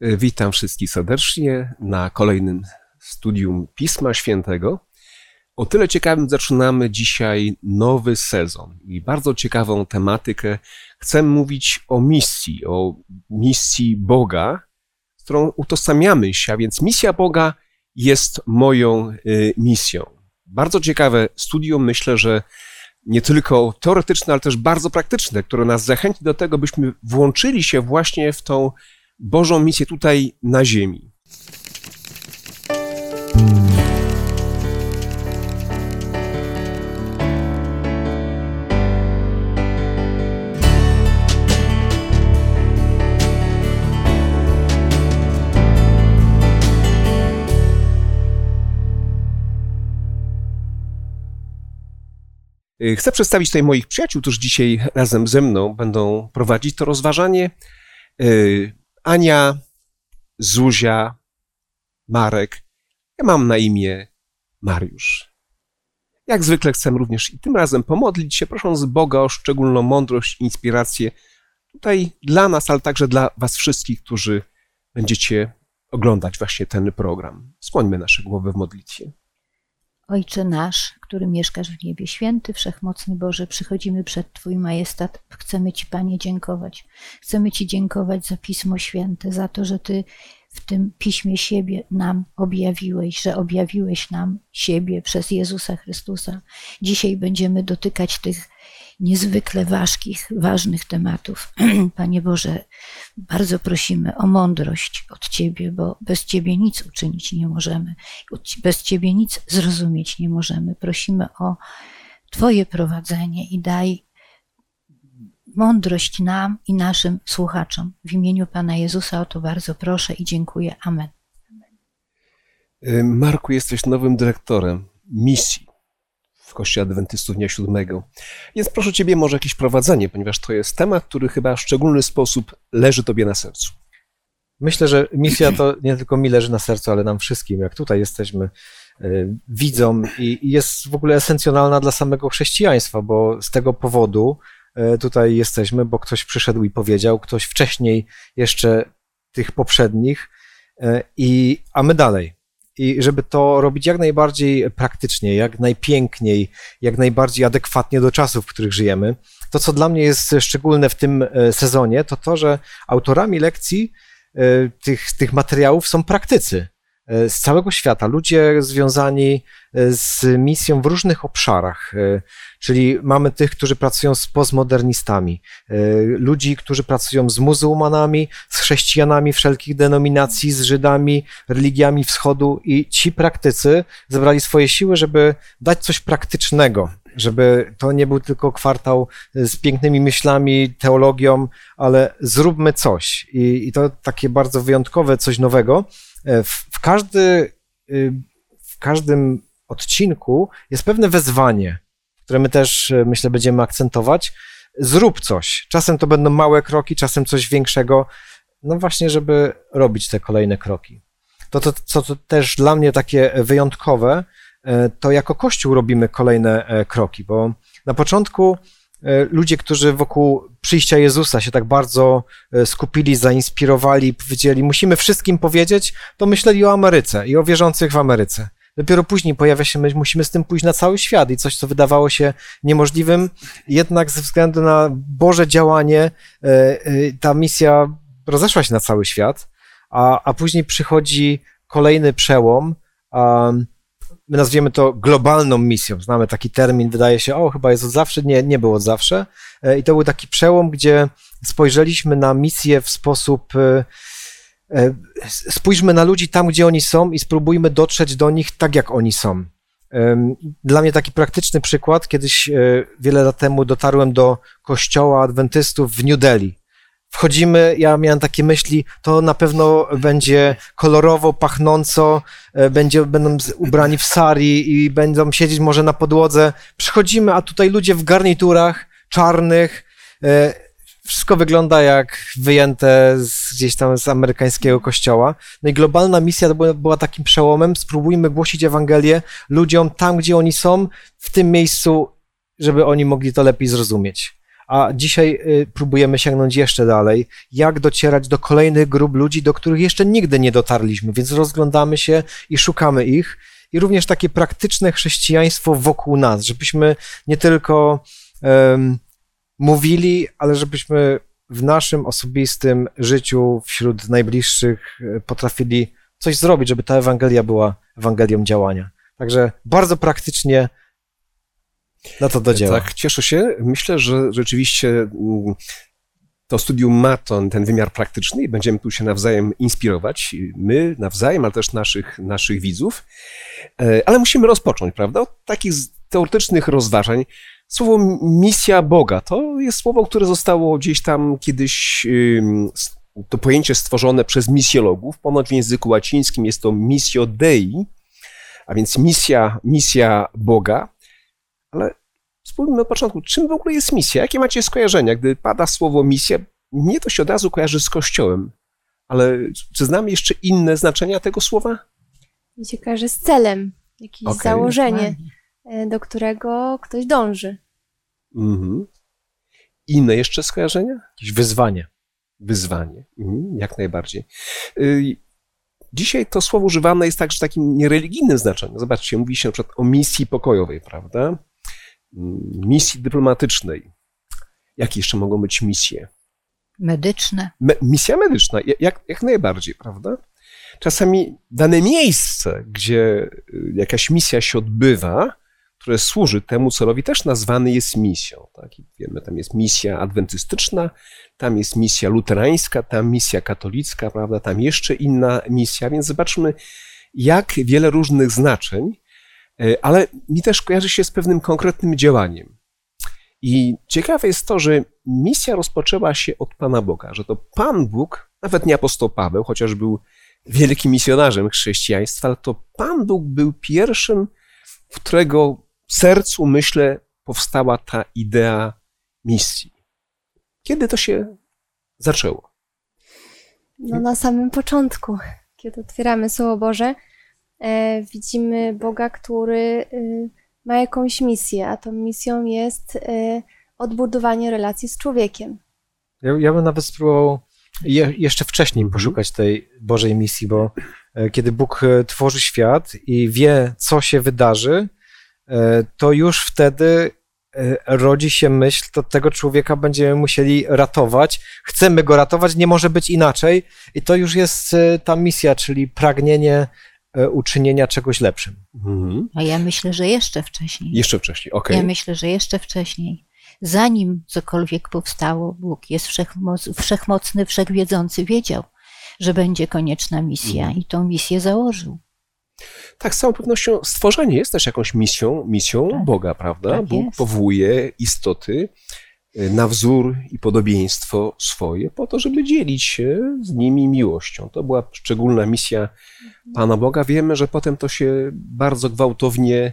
E, witam wszystkich serdecznie na kolejnym studium Pisma Świętego. O tyle ciekawym zaczynamy dzisiaj nowy sezon i bardzo ciekawą tematykę. Chcę mówić o misji, o misji Boga, z którą utożsamiamy się, a więc misja Boga jest moją y, misją. Bardzo ciekawe studium, myślę, że nie tylko teoretyczne, ale też bardzo praktyczne, które nas zachęci do tego, byśmy włączyli się właśnie w tą Bożą misję tutaj na ziemi. Y, chcę przedstawić tutaj moich przyjaciół, którzy dzisiaj razem ze mną będą prowadzić to rozważanie. Ania, Zuzia, Marek. Ja mam na imię Mariusz. Jak zwykle chcę również i tym razem pomodlić się, prosząc Boga o szczególną mądrość, inspirację tutaj dla nas, ale także dla Was wszystkich, którzy będziecie oglądać właśnie ten program. Skłońmy nasze głowy w modlitwie. Ojcze nasz, który mieszkasz w niebie, święty, wszechmocny Boże, przychodzimy przed Twój majestat. Chcemy Ci, Panie, dziękować. Chcemy Ci dziękować za Pismo Święte, za to, że Ty w tym piśmie siebie nam objawiłeś, że objawiłeś nam siebie przez Jezusa Chrystusa. Dzisiaj będziemy dotykać tych niezwykle ważkich, ważnych tematów. Panie Boże, bardzo prosimy o mądrość od Ciebie, bo bez Ciebie nic uczynić nie możemy, bez Ciebie nic zrozumieć nie możemy. Prosimy o Twoje prowadzenie i daj mądrość nam i naszym słuchaczom. W imieniu Pana Jezusa o to bardzo proszę i dziękuję. Amen. Marku, jesteś nowym dyrektorem misji w Kościele Adwentystów Dnia Siódmego. Więc proszę Ciebie może jakieś prowadzenie, ponieważ to jest temat, który chyba w szczególny sposób leży Tobie na sercu. Myślę, że misja to nie tylko mi leży na sercu, ale nam wszystkim, jak tutaj jesteśmy, y, widzą i jest w ogóle esencjonalna dla samego chrześcijaństwa, bo z tego powodu y, tutaj jesteśmy, bo ktoś przyszedł i powiedział, ktoś wcześniej jeszcze tych poprzednich, y, i, a my dalej i żeby to robić jak najbardziej praktycznie, jak najpiękniej, jak najbardziej adekwatnie do czasów, w których żyjemy. To, co dla mnie jest szczególne w tym e, sezonie, to to, że autorami lekcji e, tych, tych materiałów są praktycy. E, z całego świata, ludzie związani e, z misją w różnych obszarach, e, czyli mamy tych, którzy pracują z postmodernistami, ludzi, którzy pracują z muzułmanami, z chrześcijanami wszelkich denominacji, z Żydami, religiami wschodu i ci praktycy zebrali swoje siły, żeby dać coś praktycznego, żeby to nie był tylko kwartał z pięknymi myślami, teologią, ale zróbmy coś. I, i to takie bardzo wyjątkowe, coś nowego. W, w, każdy, y, w każdym odcinku jest pewne wezwanie, które my też, e, myślę, będziemy akcentować. Zrób coś. Czasem to będą małe kroki, czasem coś większego, no właśnie, żeby robić te kolejne kroki. To, to, co to też dla mnie takie wyjątkowe, e, to jako Kościół robimy kolejne kroki, bo na początku E, ludzie, którzy wokół przyjścia Jezusa się tak bardzo e, skupili, zainspirowali, powiedzieli, musimy wszystkim powiedzieć, to myśleli o Ameryce i o wierzących w Ameryce. Dopiero później pojawia się myśl, musimy z tym pójść na cały świat i coś, co wydawało się niemożliwym, jednak ze względu na Boże działanie e, ta misja rozeszła się na cały świat, a, a później przychodzi kolejny przełom, my nazwiemy to globalną misją. Znamy taki termin, wydaje się, o, chyba jest od zawsze. Nie, nie było od zawsze. E, I to był taki przełom, gdzie spojrzeliśmy na misję w sposób. E, e, spójrzmy na ludzi tam, gdzie oni są i spróbujmy dotrzeć do nich tak, jak oni są. Dla mnie taki praktyczny przykład. Kiedyś, wiele lat temu, dotarłem do kościoła adwentystów w New Delhi wchodzimy, ja miałem takie myśli, to na pewno będzie kolorowo, pachnąco, e, będzie, będą ubrani w sari i będą siedzieć może na podłodze. Przychodzimy, a tutaj ludzie w garniturach czarnych, e, wszystko wygląda jak wyjęte z, gdzieś tam z amerykańskiego kościoła. No i globalna misja była, była takim przełomem. Spróbujmy głosić Ewangelię ludziom tam, gdzie oni są, w tym miejscu, żeby oni mogli to lepiej zrozumieć. A dzisiaj y, próbujemy sięgnąć jeszcze dalej, jak docierać do kolejnych grup ludzi, do których jeszcze nigdy nie dotarliśmy, więc rozglądamy się i szukamy ich. I również takie praktyczne chrześcijaństwo wokół nas, żebyśmy nie tylko um, mówili, ale żebyśmy w naszym osobistym życiu wśród najbliższych e, potrafili coś zrobić, żeby ta Ewangelia była Ewangelią działania. Także bardzo praktycznie na to do dzieła. Tak, cieszę się. Myślę, że rzeczywiście mm, to studium ma ten, ten wymiar praktyczny i będziemy tu się nawzajem inspirować. My nawzajem, ale też naszych, naszych widzów. E, ale musimy rozpocząć, prawda? Od takich teoretycznych rozważań. Słowo misja Boga to jest słowo, które zostało gdzieś tam kiedyś, to pojęcie stworzone przez misjologów. Ponoć w języku łacińskim jest to missio Dei, a więc misja, misja Boga. Ale spójrzmy od początku, czym w ogóle jest misja? Jakie macie skojarzenia? Gdy pada słowo misja, mnie to się od razu kojarzy z Kościołem. Ale czy znamy jeszcze inne znaczenia tego słowa? Mi się kojarzy z celem, jakieś okay. założenie, e, do którego ktoś dąży. Mhm. Inne jeszcze skojarzenia? Jakieś wyzwanie. Wyzwanie, mhm, jak najbardziej. Y, dzisiaj to słowo używane jest także w takim niereligijnym znaczeniu. Zobaczcie, mówi się na przykład o misji pokojowej, prawda? Misji dyplomatycznej. Jakie jeszcze mogą być misje? Medyczne. Me, misja medyczna, jak, jak najbardziej, prawda? Czasami dane miejsce, gdzie y, jakaś misja się odbywa, które służy temu celowi, też nazwany jest misją. Tak? I wiemy, tam jest misja adwentystyczna, tam jest misja luterańska, tam misja katolicka, prawda? tam jeszcze inna misja, więc zobaczmy, jak wiele różnych znaczeń ale mi też kojarzy się z pewnym konkretnym działaniem. I ciekawe jest to, że misja rozpoczęła się od Pana Boga, że to Pan Bóg, nawet nie apostoł Paweł, chociaż był wielkim misjonarzem chrześcijaństwa, ale to Pan Bóg był pierwszym, w którego sercu, myślę, powstała ta idea misji. Kiedy to się zaczęło? No na samym początku, kiedy otwieramy Słowo Boże, E, widzimy Boga, który y, ma jakąś misję, a tą misją jest y, odbudowanie relacji z człowiekiem. Ja, ja bym nawet spróbował je, jeszcze wcześniej poszukać tej Bożej misji, bo e, kiedy Bóg e, tworzy świat i wie, co się wydarzy, to już wtedy rodzi się myśl, to tego człowieka będziemy musieli ratować. Chcemy go ratować, nie może być inaczej. I to już jest ta misja, czyli pragnienie E, uczynienia czegoś lepszym. Mhm. A ja myślę, że jeszcze wcześniej. Jeszcze wcześniej, okej. Okay. Ja myślę, że jeszcze wcześniej. Zanim cokolwiek powstało, Bóg jest wszechmoc, wszechmocny, wszechwiedzący, wiedział, że będzie konieczna misja mhm. i tą misję założył. Tak, z całą pewnością stworzenie jest też jakąś misją, misją tak. Boga, prawda? Tak Bóg jest. powołuje istoty e, na wzór i podobieństwo swoje, po to, żeby dzielić się z nimi miłością. To była szczególna misja Pana Boga, wiemy, że potem to się bardzo gwałtownie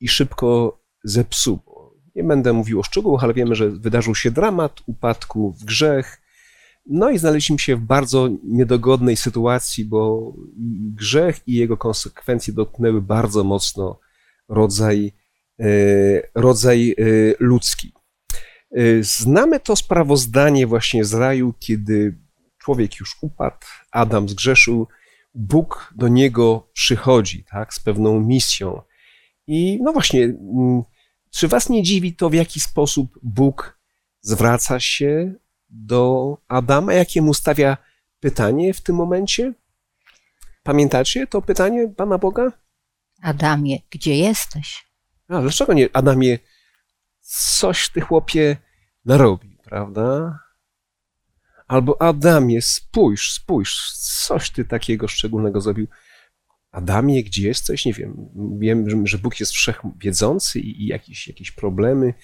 i szybko zepsuło. Nie będę mówił o szczegółach, ale wiemy, że wydarzył się dramat upadku w grzech. No i znaleźliśmy się w bardzo niedogodnej sytuacji, bo grzech i jego konsekwencje dotknęły bardzo mocno rodzaj, e, rodzaj e, ludzki. E, znamy to sprawozdanie właśnie z raju, kiedy człowiek już upadł, Adam zgrzeszył, Bóg do niego przychodzi, tak, z pewną misją. I no właśnie, mm, czy was nie dziwi to, w jaki sposób Bóg zwraca się do Adama, jakie mu stawia pytanie w tym momencie? Pamiętacie to pytanie Pana Boga? Adamie, gdzie jesteś? A dlaczego nie? Adamie, coś ty chłopie narobił, prawda? Albo Adamie, spójrz, spójrz, coś ty takiego szczególnego zrobił. Adamie, gdzie jesteś? Nie wiem. Wiem, że Bóg jest wszechwiedzący i jakieś, jakieś problemy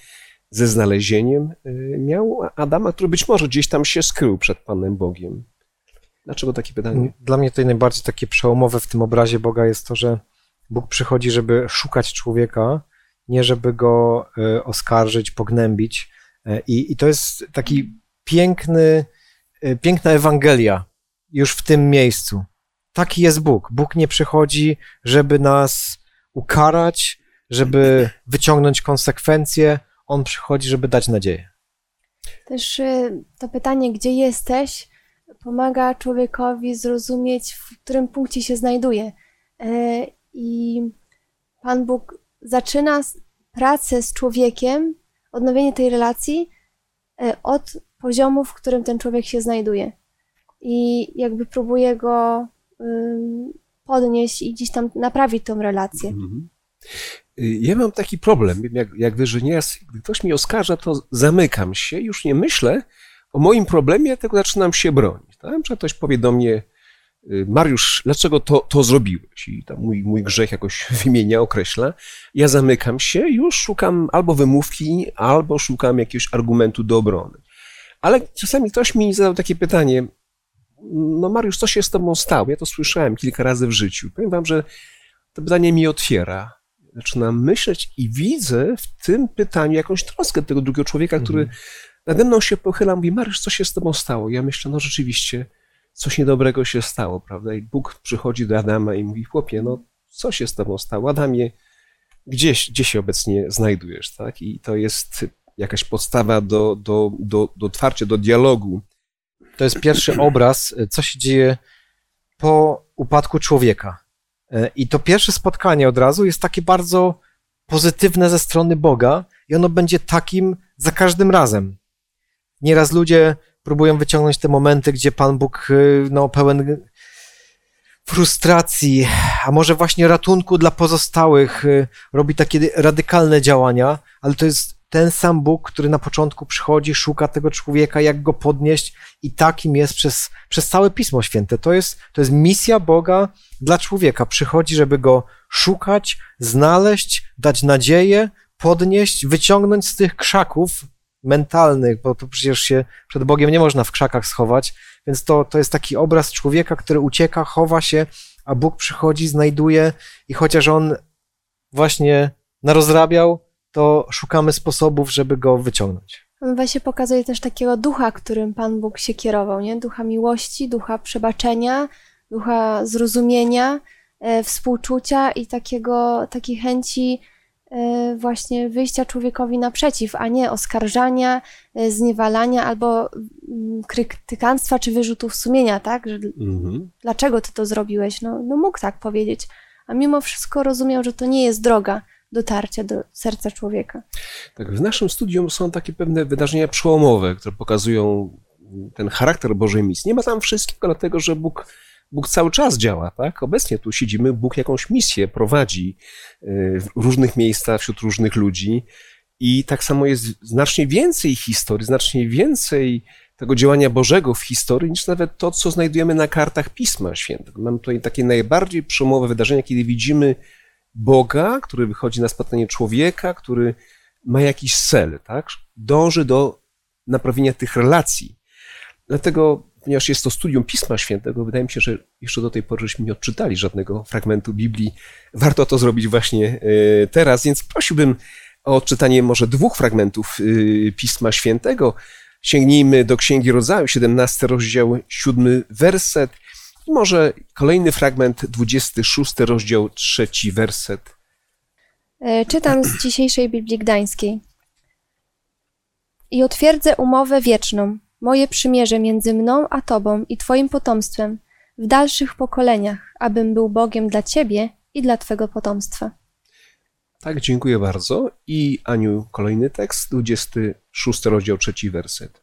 ze znalezieniem y, miał Adama, który być może gdzieś tam się skrył przed Panem Bogiem. Dlaczego takie pytanie? Dla mnie tutaj najbardziej takie przełomowe w tym obrazie Boga jest to, że Bóg przychodzi, żeby szukać człowieka, nie żeby go y, oskarżyć, pognębić. Y, I, i to jest taki piękny, Y, piękna Ewangelia już w tym miejscu. Taki jest Bóg. Bóg nie przychodzi, żeby nas ukarać, żeby wyciągnąć konsekwencje. On przychodzi, żeby dać nadzieję. Też to pytanie, gdzie jesteś, pomaga człowiekowi zrozumieć, w którym punkcie się znajduje. E, I Pan Bóg zaczyna pracę z człowiekiem, odnowienie tej relacji e, od poziomu, w którym ten człowiek się znajduje. I jakby próbuje go podnieść i gdzieś tam naprawić tą relację. Mhm. Y, Ja mam taki problem, jak, jak wy, że nieraz, gdy ktoś mi oskarża, to zamykam się, już nie myślę o moim problemie, tylko zaczynam się bronić. Tak? Że ktoś powie do mnie, Mariusz, dlaczego to, to zrobiłeś? I tam mój, mój grzech jakoś wymienia, określa. Ja zamykam się, już szukam albo wymówki, albo szukam jakiegoś argumentu do obrony. Ale czasami ktoś mi zadał takie pytanie, no Mariusz, co się z tobą stało? Ja to słyszałem kilka razy w życiu. Powiem wam, że to pytanie mi otwiera. Zaczynam myśleć i widzę w tym pytaniu jakąś troskę tego drugiego człowieka, który nade mną się pochyla, mówi, Mariusz, co się z tobą stało? Ja myślę, no rzeczywiście, coś niedobrego się stało, prawda? I Bóg przychodzi do Adama i mówi, chłopie, no co się z tobą stało? Adamie, gdzieś, gdzie się obecnie znajdujesz, tak? I to jest jakaś podstawa do, do, do, do otwarcia, do dialogu. To jest pierwszy obraz, co się dzieje po upadku człowieka. I to pierwsze spotkanie od razu jest takie bardzo pozytywne ze strony Boga i ono będzie takim za każdym razem. Nieraz ludzie próbują wyciągnąć te momenty, gdzie Pan Bóg e, no, pełen frustracji, a może właśnie ratunku dla pozostałych, e, robi takie radykalne działania, ale to jest ten sam Bóg, który na początku przychodzi, szuka tego człowieka, jak go podnieść i takim jest przez, przez całe Pismo Święte. To jest, to jest misja Boga dla człowieka. Przychodzi, żeby go szukać, znaleźć, dać nadzieję, podnieść, wyciągnąć z tych krzaków mentalnych, bo to przecież się przed Bogiem nie można w krzakach schować, więc to, to jest taki obraz człowieka, który ucieka, chowa się, a Bóg przychodzi, znajduje i chociaż on właśnie narozrabiał, to szukamy sposobów, żeby go wyciągnąć. On właśnie pokazuje też takiego ducha, którym Pan Bóg się kierował, nie? Ducha miłości, ducha przebaczenia, ducha zrozumienia, e, współczucia i takiego, takiej chęci właśnie wyjścia człowiekowi naprzeciw, a nie oskarżania, e, zniewalania albo mm, krytykanstwa czy wyrzutów sumienia, tak? Że Mhm. dlaczego ty to zrobiłeś? No, no mógł tak powiedzieć, a mimo wszystko rozumiał, że to nie jest droga dotarcia do serca człowieka. Tak, w naszym studium są takie pewne wydarzenia przełomowe, które pokazują ten charakter Bożej misji. Nie ma tam wszystkiego, dlatego że Bóg, Bóg cały czas działa, tak? Obecnie tu siedzimy, Bóg jakąś misję prowadzi y, w różnych miejscach, wśród różnych ludzi i tak samo jest znacznie więcej historii, znacznie więcej tego działania Bożego w historii, niż nawet to, co znajdujemy na kartach Pisma Świętego. Mamy tutaj takie najbardziej przełomowe wydarzenia, kiedy widzimy Boga, który wychodzi na spotkanie człowieka, który ma jakiś cel, tak? Dąży do naprawienia tych relacji. Dlatego, ponieważ jest to studium Pisma Świętego, wydaje mi się, że jeszcze do tej pory żeśmy nie odczytali żadnego fragmentu Biblii. Warto to zrobić właśnie e, teraz, więc prosiłbym o odczytanie może dwóch fragmentów e, Pisma Świętego. Sięgnijmy do Księgi Rodzaju, 17 rozdział, 7 werset. I może kolejny fragment, 26 rozdział, trzeci werset. E, Czytam z dzisiejszej Biblii Gdańskiej. I otwierdzę umowę wieczną, moje przymierze między mną a Tobą i Twoim potomstwem w dalszych pokoleniach, abym był Bogiem dla Ciebie i dla Twego potomstwa. Tak, dziękuję bardzo. I Aniu, kolejny tekst, 26 rozdział, trzeci werset.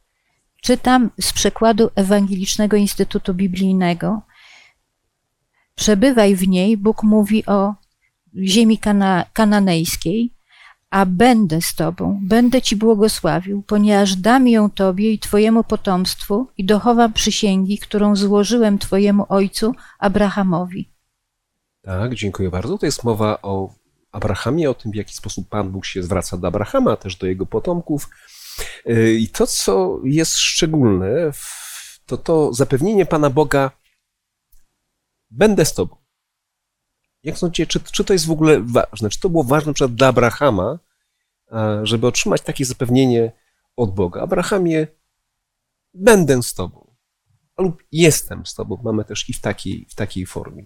Czytam z przekładu Ewangelicznego Instytutu Biblijnego. Przebywaj w niej, Bóg mówi o ziemi kana, kananejskiej, a będę z tobą, będę ci błogosławił, ponieważ dam ją tobie i twojemu potomstwu i dochowam przysięgi, którą złożyłem twojemu ojcu Abrahamowi. Tak, dziękuję bardzo. To jest mowa o Abrahamie, o tym, w jaki sposób Pan Bóg się zwraca do Abrahama, też do jego potomków. Yy, I to, co jest szczególne, to to zapewnienie Pana Boga, będę z Tobą. Jak sądzicie, czy, czy to jest w ogóle ważne? Czy to było ważne na dla Abrahama, a, żeby otrzymać takie zapewnienie od Boga? Abrahamie, będę z Tobą. Lub jestem z Tobą. Mamy też i w takiej, w takiej formie.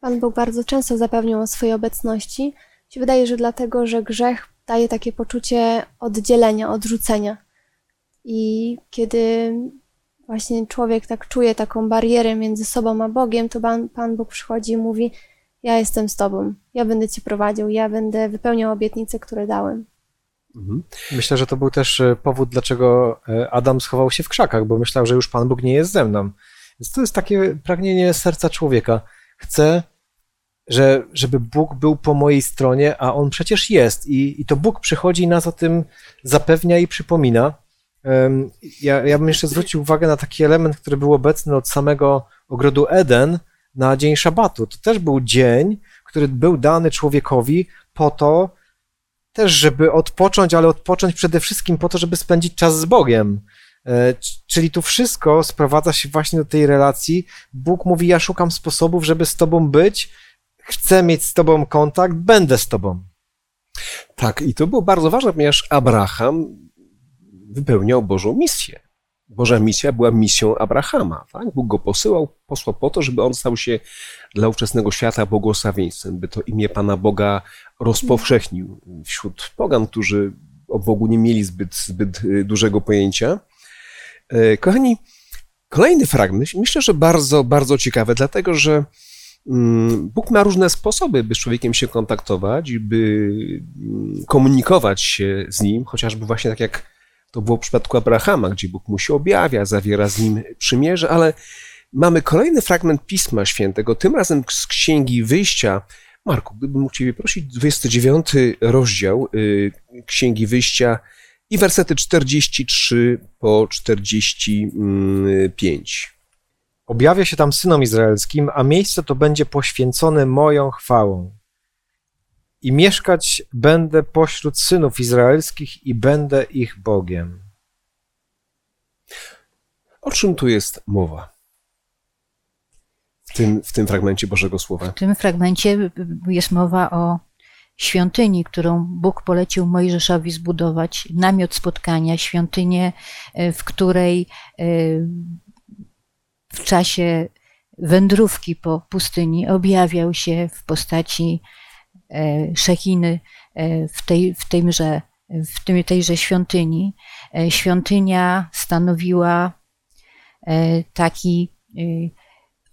Pan Bóg bardzo często zapewniał o swojej obecności. Się wydaje, że dlatego, że grzech daje takie poczucie oddzielenia, odrzucenia. I kiedy właśnie człowiek tak czuje taką barierę między sobą a Bogiem, to Pan, Pan Bóg przychodzi i mówi: Ja jestem z Tobą, ja będę Cię prowadził, ja będę wypełniał obietnice, które dałem. Mhm. Myślę, że to był też e, powód, dlaczego e, Adam schował się w krzakach, bo myślał, że już Pan Bóg nie jest ze mną. Więc to jest takie pragnienie serca człowieka. Chcę, że, żeby Bóg był po mojej stronie, a On przecież jest. I, i to Bóg przychodzi i nas o tym zapewnia i przypomina. Ja, ja bym jeszcze zwrócił uwagę na taki element, który był obecny od samego ogrodu Eden na dzień szabatu. To też był dzień, który był dany człowiekowi po to, też, żeby odpocząć, ale odpocząć przede wszystkim po to, żeby spędzić czas z Bogiem. E, Czyli tu wszystko sprowadza się właśnie do tej relacji. Bóg mówi: Ja szukam sposobów, żeby z Tobą być, chcę mieć z Tobą kontakt, będę z Tobą. Tak, i to było bardzo ważne, ponieważ Abraham wypełniał Bożą misję. Boża misja była misją Abrahama. Tak? Bóg go posyłał, posłał po to, żeby on stał się dla ówczesnego świata błogosławieństwem, by to imię Pana Boga rozpowszechnił wśród pogan, którzy o Bogu nie mieli zbyt, zbyt y, dużego pojęcia. E, Kochani, kolejny fragment, myślę, że bardzo, bardzo ciekawy, dlatego że mm, Bóg ma różne sposoby, by z człowiekiem się kontaktować, by mm, komunikować się z nim, chociażby właśnie tak jak to było w przypadku Abrahama, gdzie Bóg mu się objawia, zawiera z nim przymierze, ale mamy kolejny fragment Pisma Świętego, tym razem z Księgi Wyjścia. Marku, gdybym mógł Ciebie prosić, 29 rozdział y, Księgi Wyjścia i wersety 43 po 45. Objawia się tam synom izraelskim, a miejsce to będzie poświęcone moją chwałą. I mieszkać będę pośród synów izraelskich i będę ich Bogiem. O czym tu jest mowa? W tym, w tym fragmencie Bożego Słowa. W tym fragmencie jest mowa o świątyni, którą Bóg polecił Mojżeszowi zbudować, namiot spotkania, świątynię, e, w której e, w czasie wędrówki po pustyni objawiał się w postaci Szechiny e, w, tej, w, tejże, w tym, tejże świątyni. E, Świątynia stanowiła e, taki e,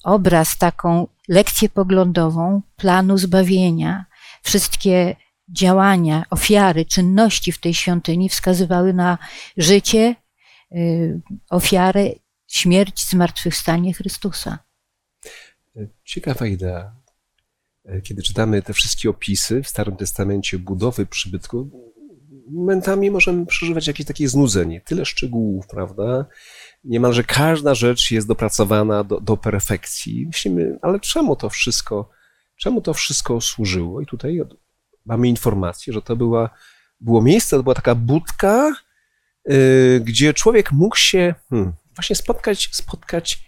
obraz, taką lekcję poglądową planu zbawienia. Wszystkie działania, ofiary, czynności w tej świątyni wskazywały na życie, ofiarę, śmierć, zmartwychwstanie Chrystusa. Ciekawa idea. Kiedy czytamy te wszystkie opisy w Starym Testamencie budowy przybytku, momentami możemy przeżywać jakieś takie znudzenie. Tyle szczegółów, prawda? Niemalże każda rzecz jest dopracowana do, do perfekcji. Myślimy, ale czemu to wszystko, czemu to wszystko służyło? I tutaj mamy informację, że to była, było miejsce, to była taka budka, yy, gdzie człowiek mógł się hmm, właśnie spotkać, spotkać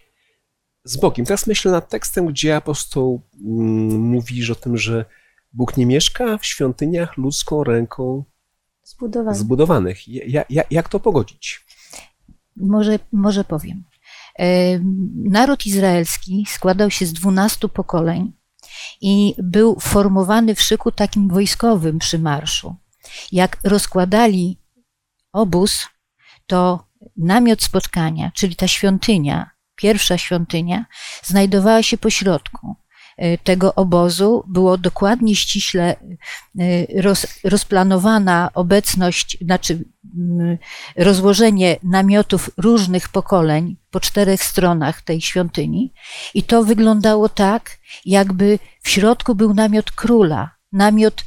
z Bogiem. Teraz myślę nad tekstem, gdzie apostoł mm, mówi o tym, że Bóg nie mieszka w świątyniach ludzką ręką Zbudowany. zbudowanych. Ja, ja, jak to pogodzić? Może, może powiem. Naród izraelski składał się z dwunastu pokoleń i był formowany w szyku takim wojskowym przy marszu. Jak rozkładali obóz, to namiot spotkania, czyli ta świątynia, pierwsza świątynia, znajdowała się po środku e, tego obozu. Było dokładnie ściśle e, roz, rozplanowana obecność, znaczy mm, rozłożenie namiotów różnych pokoleń po czterech stronach tej świątyni. I to wyglądało tak, jakby w środku był namiot króla, namiot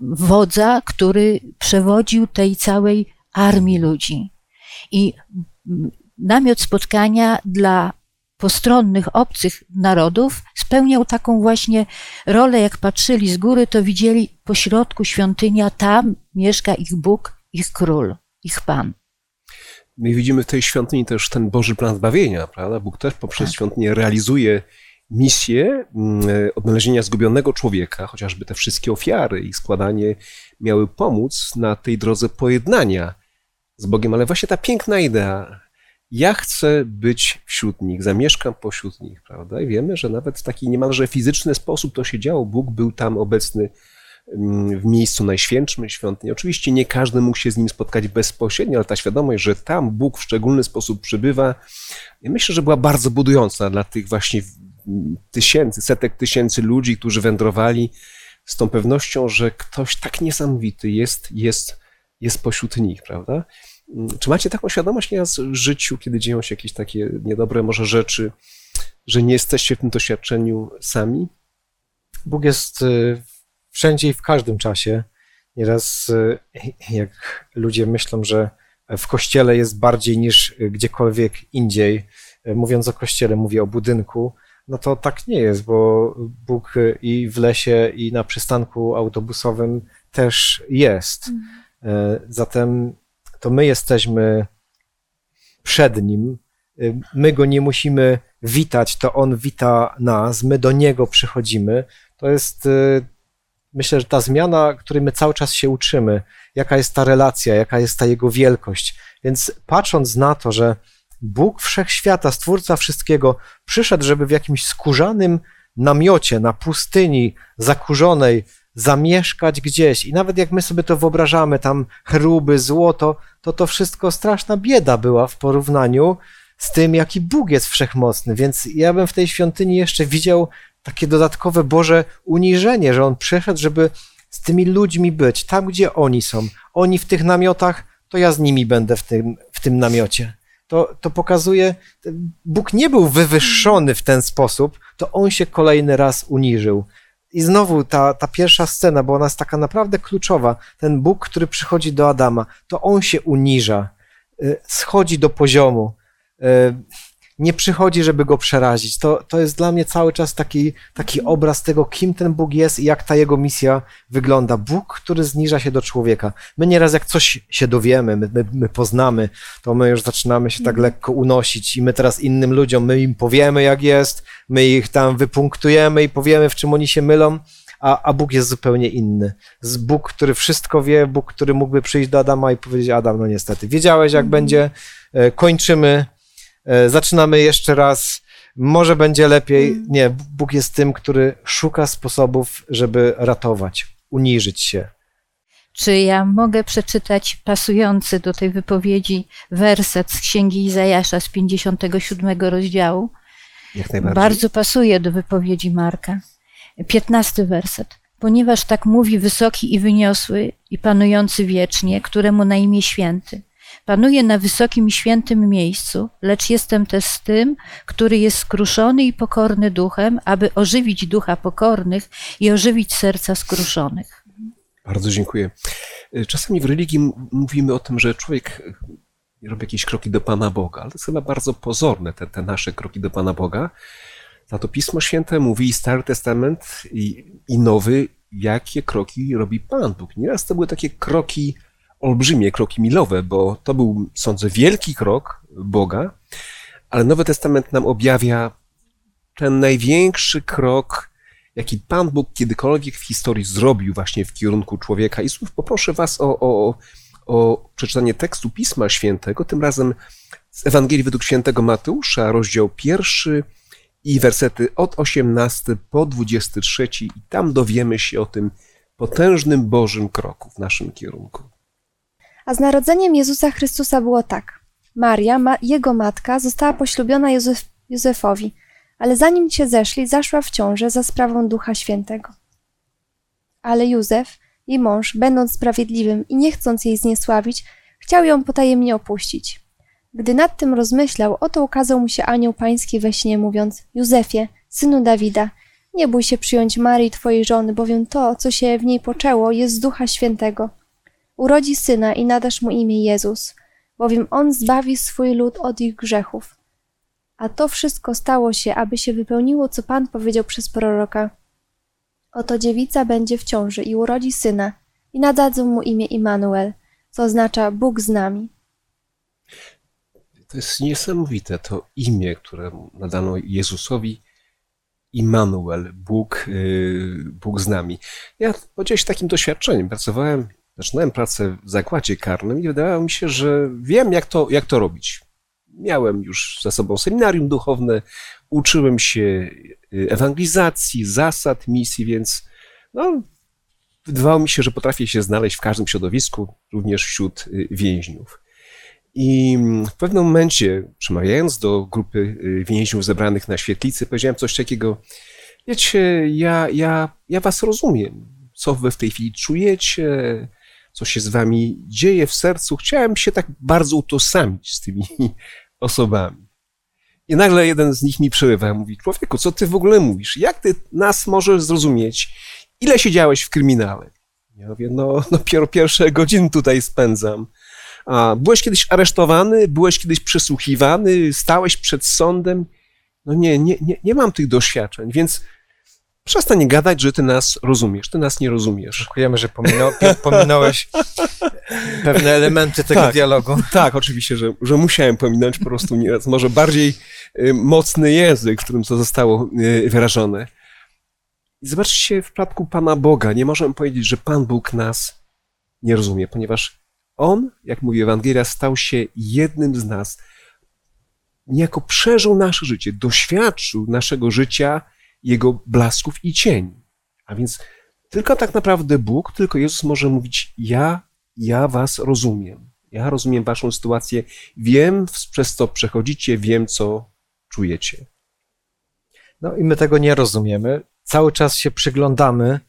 wodza, który przewodził tej całej armii ludzi. I mm, namiot spotkania dla postronnych, obcych narodów spełniał taką właśnie rolę, jak patrzyli z góry, to widzieli po środku świątynia, tam mieszka ich Bóg, ich król, ich Pan. My widzimy w tej świątyni też ten Boży plan zbawienia, prawda? Bóg też poprzez Tak. świątynię realizuje misję mm, odnalezienia zgubionego człowieka, chociażby te wszystkie ofiary i składanie miały pomóc na tej drodze pojednania z Bogiem, ale właśnie ta piękna idea, ja chcę być wśród nich, zamieszkam pośród nich, prawda? I wiemy, że nawet w taki niemalże fizyczny sposób to się działo. Bóg był tam obecny mm, w miejscu najświętszym świątyni. Oczywiście nie każdy mógł się z nim spotkać bezpośrednio, ale ta świadomość, że tam Bóg w szczególny sposób przybywa, myślę, że była bardzo budująca dla tych właśnie tysięcy, setek tysięcy ludzi, którzy wędrowali z tą pewnością, że ktoś tak niesamowity jest, jest, jest pośród nich, prawda? Czy macie taką świadomość nieraz w życiu, kiedy dzieją się jakieś takie niedobre może rzeczy, że nie jesteście w tym doświadczeniu sami? Bóg jest y, wszędzie i w każdym czasie. Nieraz y, jak ludzie myślą, że w kościele jest bardziej niż gdziekolwiek indziej, y, mówiąc o kościele, mówię o budynku, no to tak nie jest, bo Bóg i w lesie, i na przystanku autobusowym też jest. Zatem to my jesteśmy przed Nim, my Go nie musimy witać, to On wita nas, my do Niego przychodzimy. To jest, y, myślę, że ta zmiana, której my cały czas się uczymy, jaka jest ta relacja, jaka jest ta Jego wielkość. Więc patrząc na to, że Bóg wszechświata, Stwórca wszystkiego, przyszedł, żeby w jakimś skórzanym namiocie na pustyni zakurzonej zamieszkać gdzieś. I nawet jak my sobie to wyobrażamy, tam chruby, złoto, to to wszystko straszna bieda była w porównaniu z tym, jaki Bóg jest wszechmocny. Więc ja bym w tej świątyni jeszcze widział takie dodatkowe Boże uniżenie, że On przyszedł, żeby z tymi ludźmi być, tam gdzie oni są. Oni w tych namiotach, to ja z nimi będę w tym, w tym namiocie. To, to pokazuje, Bóg nie był wywyższony w ten sposób, to On się kolejny raz uniżył. I znowu ta, ta pierwsza scena, bo ona jest taka naprawdę kluczowa. Ten Bóg, który przychodzi do Adama, to on się uniża, y, schodzi do poziomu. Nie przychodzi, żeby go przerazić. To, to jest dla mnie cały czas taki, taki obraz tego, kim ten Bóg jest i jak ta jego misja wygląda. Bóg, który zniża się do człowieka. My nieraz jak coś się dowiemy, my, my, my poznamy, to my już zaczynamy się tak lekko unosić i my teraz innym ludziom, my im powiemy jak jest, my ich tam wypunktujemy i powiemy, w czym oni się mylą, a, a Bóg jest zupełnie inny. Z Bóg, który wszystko wie, Bóg, który mógłby przyjść do Adama i powiedzieć, Adam, no niestety, wiedziałeś jak mm. będzie, e, kończymy, zaczynamy jeszcze raz, może będzie lepiej. Mm. Nie, Bóg jest tym, który szuka sposobów, żeby ratować, uniżyć się. Czy ja mogę przeczytać pasujący do tej wypowiedzi werset z Księgi Izajasza z 57 rozdziału? Jak najbardziej. Bardzo pasuje do wypowiedzi Marka. 15 werset. Ponieważ tak mówi wysoki i wyniosły i panujący wiecznie, któremu na imię święty Panuję na wysokim i świętym miejscu, lecz jestem też z tym, który jest skruszony i pokorny duchem, aby ożywić ducha pokornych i ożywić serca skruszonych. Bardzo dziękuję. Czasami w religii mówimy o tym, że człowiek robi jakieś kroki do Pana Boga, ale to jest chyba bardzo pozorne, te, te nasze kroki do Pana Boga. Za to Pismo Święte mówi Stary Testament i, i Nowy, jakie kroki robi Pan Bóg. Nieraz to były takie kroki olbrzymie kroki milowe, bo to był, sądzę, wielki krok Boga, ale Nowy Testament nam objawia ten największy krok, jaki Pan Bóg kiedykolwiek w historii zrobił właśnie w kierunku człowieka. I słów poproszę Was o, o, o przeczytanie tekstu Pisma Świętego, tym razem z Ewangelii według świętego Mateusza, rozdział pierwszy i wersety od 18 po 23 i tam dowiemy się o tym potężnym Bożym kroku w naszym kierunku. A z narodzeniem Jezusa Chrystusa było tak. Maria, ma, jego matka, została poślubiona Józef, Józefowi, ale zanim się zeszli, zaszła w ciążę za sprawą Ducha Świętego. Ale Józef, jej mąż, będąc sprawiedliwym i nie chcąc jej zniesławić, chciał ją potajemnie opuścić. Gdy nad tym rozmyślał, oto ukazał mu się anioł pański we śnie, mówiąc: Józefie, synu Dawida, nie bój się przyjąć Marii, twojej żony, bowiem to, co się w niej poczęło, jest z Ducha Świętego urodzi syna i nadasz mu imię Jezus, bowiem on zbawi swój lud od ich grzechów. A to wszystko stało się, aby się wypełniło, co Pan powiedział przez proroka. Oto dziewica będzie w ciąży i urodzi syna, i nadadzą mu imię Immanuel, co oznacza Bóg z nami. To jest niesamowite, to imię, które nadano Jezusowi, Immanuel, Bóg, y, Bóg z nami. Ja podzielę się takim doświadczeniem. Pracowałem zaczynałem pracę w zakładzie karnym i wydawało mi się, że wiem, jak to, jak to robić. Miałem już za sobą seminarium duchowne, uczyłem się y, ewangelizacji, zasad misji, więc no, wydawało mi się, że potrafię się znaleźć w każdym środowisku, również wśród y, więźniów. I mm, w pewnym momencie, przemawiając do grupy y, więźniów zebranych na świetlicy, powiedziałem coś takiego, wiecie, ja, ja, ja was rozumiem, co wy w tej chwili czujecie, co się z wami dzieje w sercu. Chciałem się tak bardzo utożsamić z tymi osobami. I nagle jeden z nich mi przerywa, mówi, człowieku, co ty w ogóle mówisz? Jak ty nas możesz zrozumieć? Ile siedziałeś w kryminale? Ja mówię, no dopiero pierwsze godziny tutaj spędzam. A byłeś kiedyś aresztowany, byłeś kiedyś przesłuchiwany, stałeś przed sądem? No nie, nie, nie, nie mam tych doświadczeń, więc przestań gadać, że ty nas rozumiesz. Ty nas nie rozumiesz. Dziękujemy, że pominął, pominąłeś pewne elementy tego Tak. dialogu. Tak, oczywiście, że, że musiałem pominąć po prostu nieraz. Może bardziej y, mocny język, w którym to zostało y, wyrażone. I zobaczcie, w przypadku Pana Boga nie możemy powiedzieć, że Pan Bóg nas nie rozumie, ponieważ On, jak mówi Ewangelia, stał się jednym z nas. Niejako przeżył nasze życie, doświadczył naszego życia, jego blasków i cieni. A więc tylko tak naprawdę Bóg, tylko Jezus może mówić: Ja, ja Was rozumiem. Ja rozumiem Waszą sytuację, wiem, przez co przechodzicie, wiem, co czujecie. No i my tego nie rozumiemy. Cały czas się przyglądamy.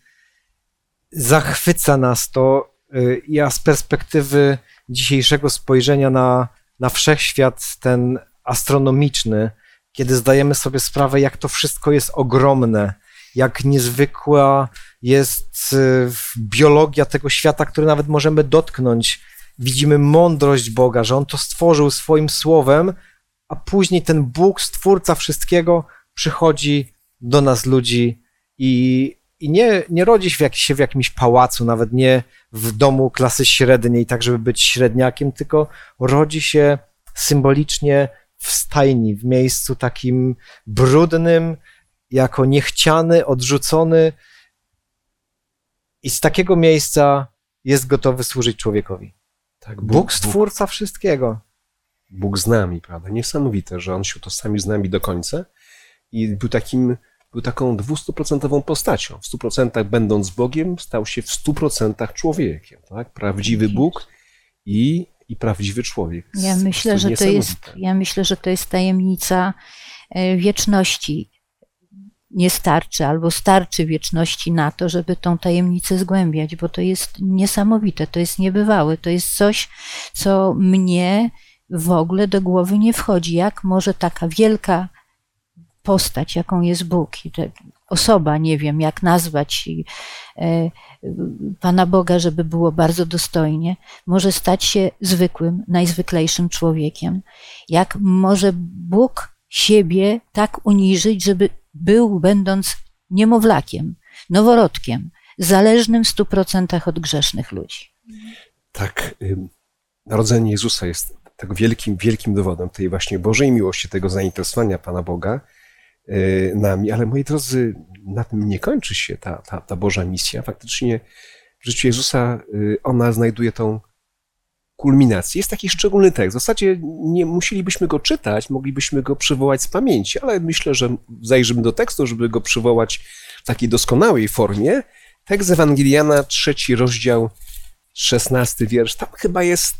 Zachwyca nas to. y, Ja z perspektywy dzisiejszego spojrzenia na, na wszechświat, ten astronomiczny, kiedy zdajemy sobie sprawę, jak to wszystko jest ogromne, jak niezwykła jest y, biologia tego świata, który nawet możemy dotknąć. Widzimy mądrość Boga, że On to stworzył swoim słowem, a później ten Bóg, stwórca wszystkiego, przychodzi do nas ludzi i, i nie, nie rodzi się w, jak, się w jakimś pałacu, nawet nie w domu klasy średniej, tak żeby być średniakiem, tylko rodzi się symbolicznie w stajni, w miejscu takim brudnym, jako niechciany, odrzucony i z takiego miejsca jest gotowy służyć człowiekowi. Tak, Bóg, stwórca wszystkiego. Bóg z nami, prawda? Niesamowite, że On się utożsamił z nami do końca i był takim, był taką dwustuprocentową postacią. W stu procentach będąc Bogiem, stał się w stu procentach człowiekiem, tak? Prawdziwy Bóg i, i prawdziwy człowiek. Ja myślę, że to jest, ja myślę, że to jest tajemnica e, wieczności. Nie starczy albo starczy wieczności na to, żeby tą tajemnicę zgłębiać, bo to jest niesamowite, to jest niebywałe, to jest coś, co mnie w ogóle do głowy nie wchodzi. Jak może taka wielka postać, jaką jest Bóg, i osoba, nie wiem jak nazwać e, Pana Boga, żeby było bardzo dostojnie, może stać się zwykłym, najzwyklejszym człowiekiem. Jak może Bóg siebie tak uniżyć, żeby był, będąc niemowlakiem, noworodkiem, zależnym w stu procentach od grzesznych ludzi. Tak, narodzenie Jezusa jest tego wielkim, wielkim dowodem tej właśnie Bożej miłości, tego zainteresowania Pana Boga nami, ale moi drodzy, na tym nie kończy się ta, ta, ta Boża misja. Faktycznie w życiu Jezusa y, ona znajduje tą kulminację. Jest taki szczególny tekst. W zasadzie nie musielibyśmy go czytać, moglibyśmy go przywołać z pamięci, ale myślę, że zajrzymy do tekstu, żeby go przywołać w takiej doskonałej formie. Tekst Ewangeliana, trzeci rozdział, szesnasty wiersz. Tam chyba jest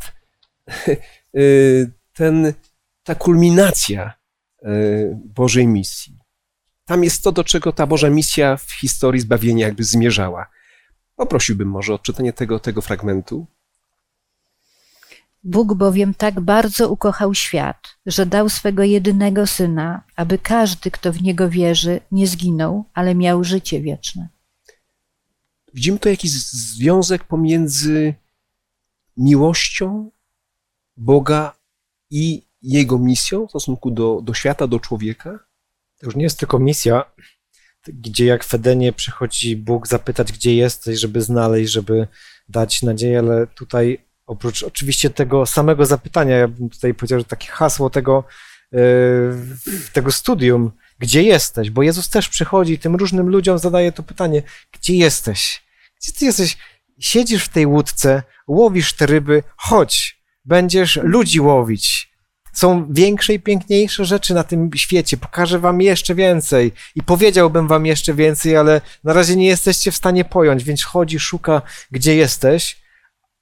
y, ten, ta kulminacja Bożej misji. Tam jest to, do czego ta Boża misja w historii zbawienia jakby zmierzała. Poprosiłbym może o odczytanie tego, tego fragmentu. Bóg bowiem tak bardzo ukochał świat, że dał swego jedynego syna, aby każdy, kto w niego wierzy, nie zginął, ale miał życie wieczne. Widzimy tu jakiś związek pomiędzy miłością Boga i jego misją w stosunku do, do świata, do człowieka. To już nie jest tylko misja, gdzie jak w Edenie przychodzi Bóg zapytać, gdzie jesteś, żeby znaleźć, żeby dać nadzieję, ale tutaj oprócz oczywiście tego samego zapytania, ja bym tutaj powiedział, że takie hasło tego, yy, tego studium, gdzie jesteś, bo Jezus też przychodzi i tym różnym ludziom zadaje to pytanie, gdzie jesteś? Gdzie ty jesteś? Siedzisz w tej łódce, łowisz te ryby, chodź, będziesz ludzi łowić. Są większe i piękniejsze rzeczy na tym świecie. Pokażę wam jeszcze więcej i powiedziałbym wam jeszcze więcej, ale na razie nie jesteście w stanie pojąć, więc chodzi, szuka, gdzie jesteś,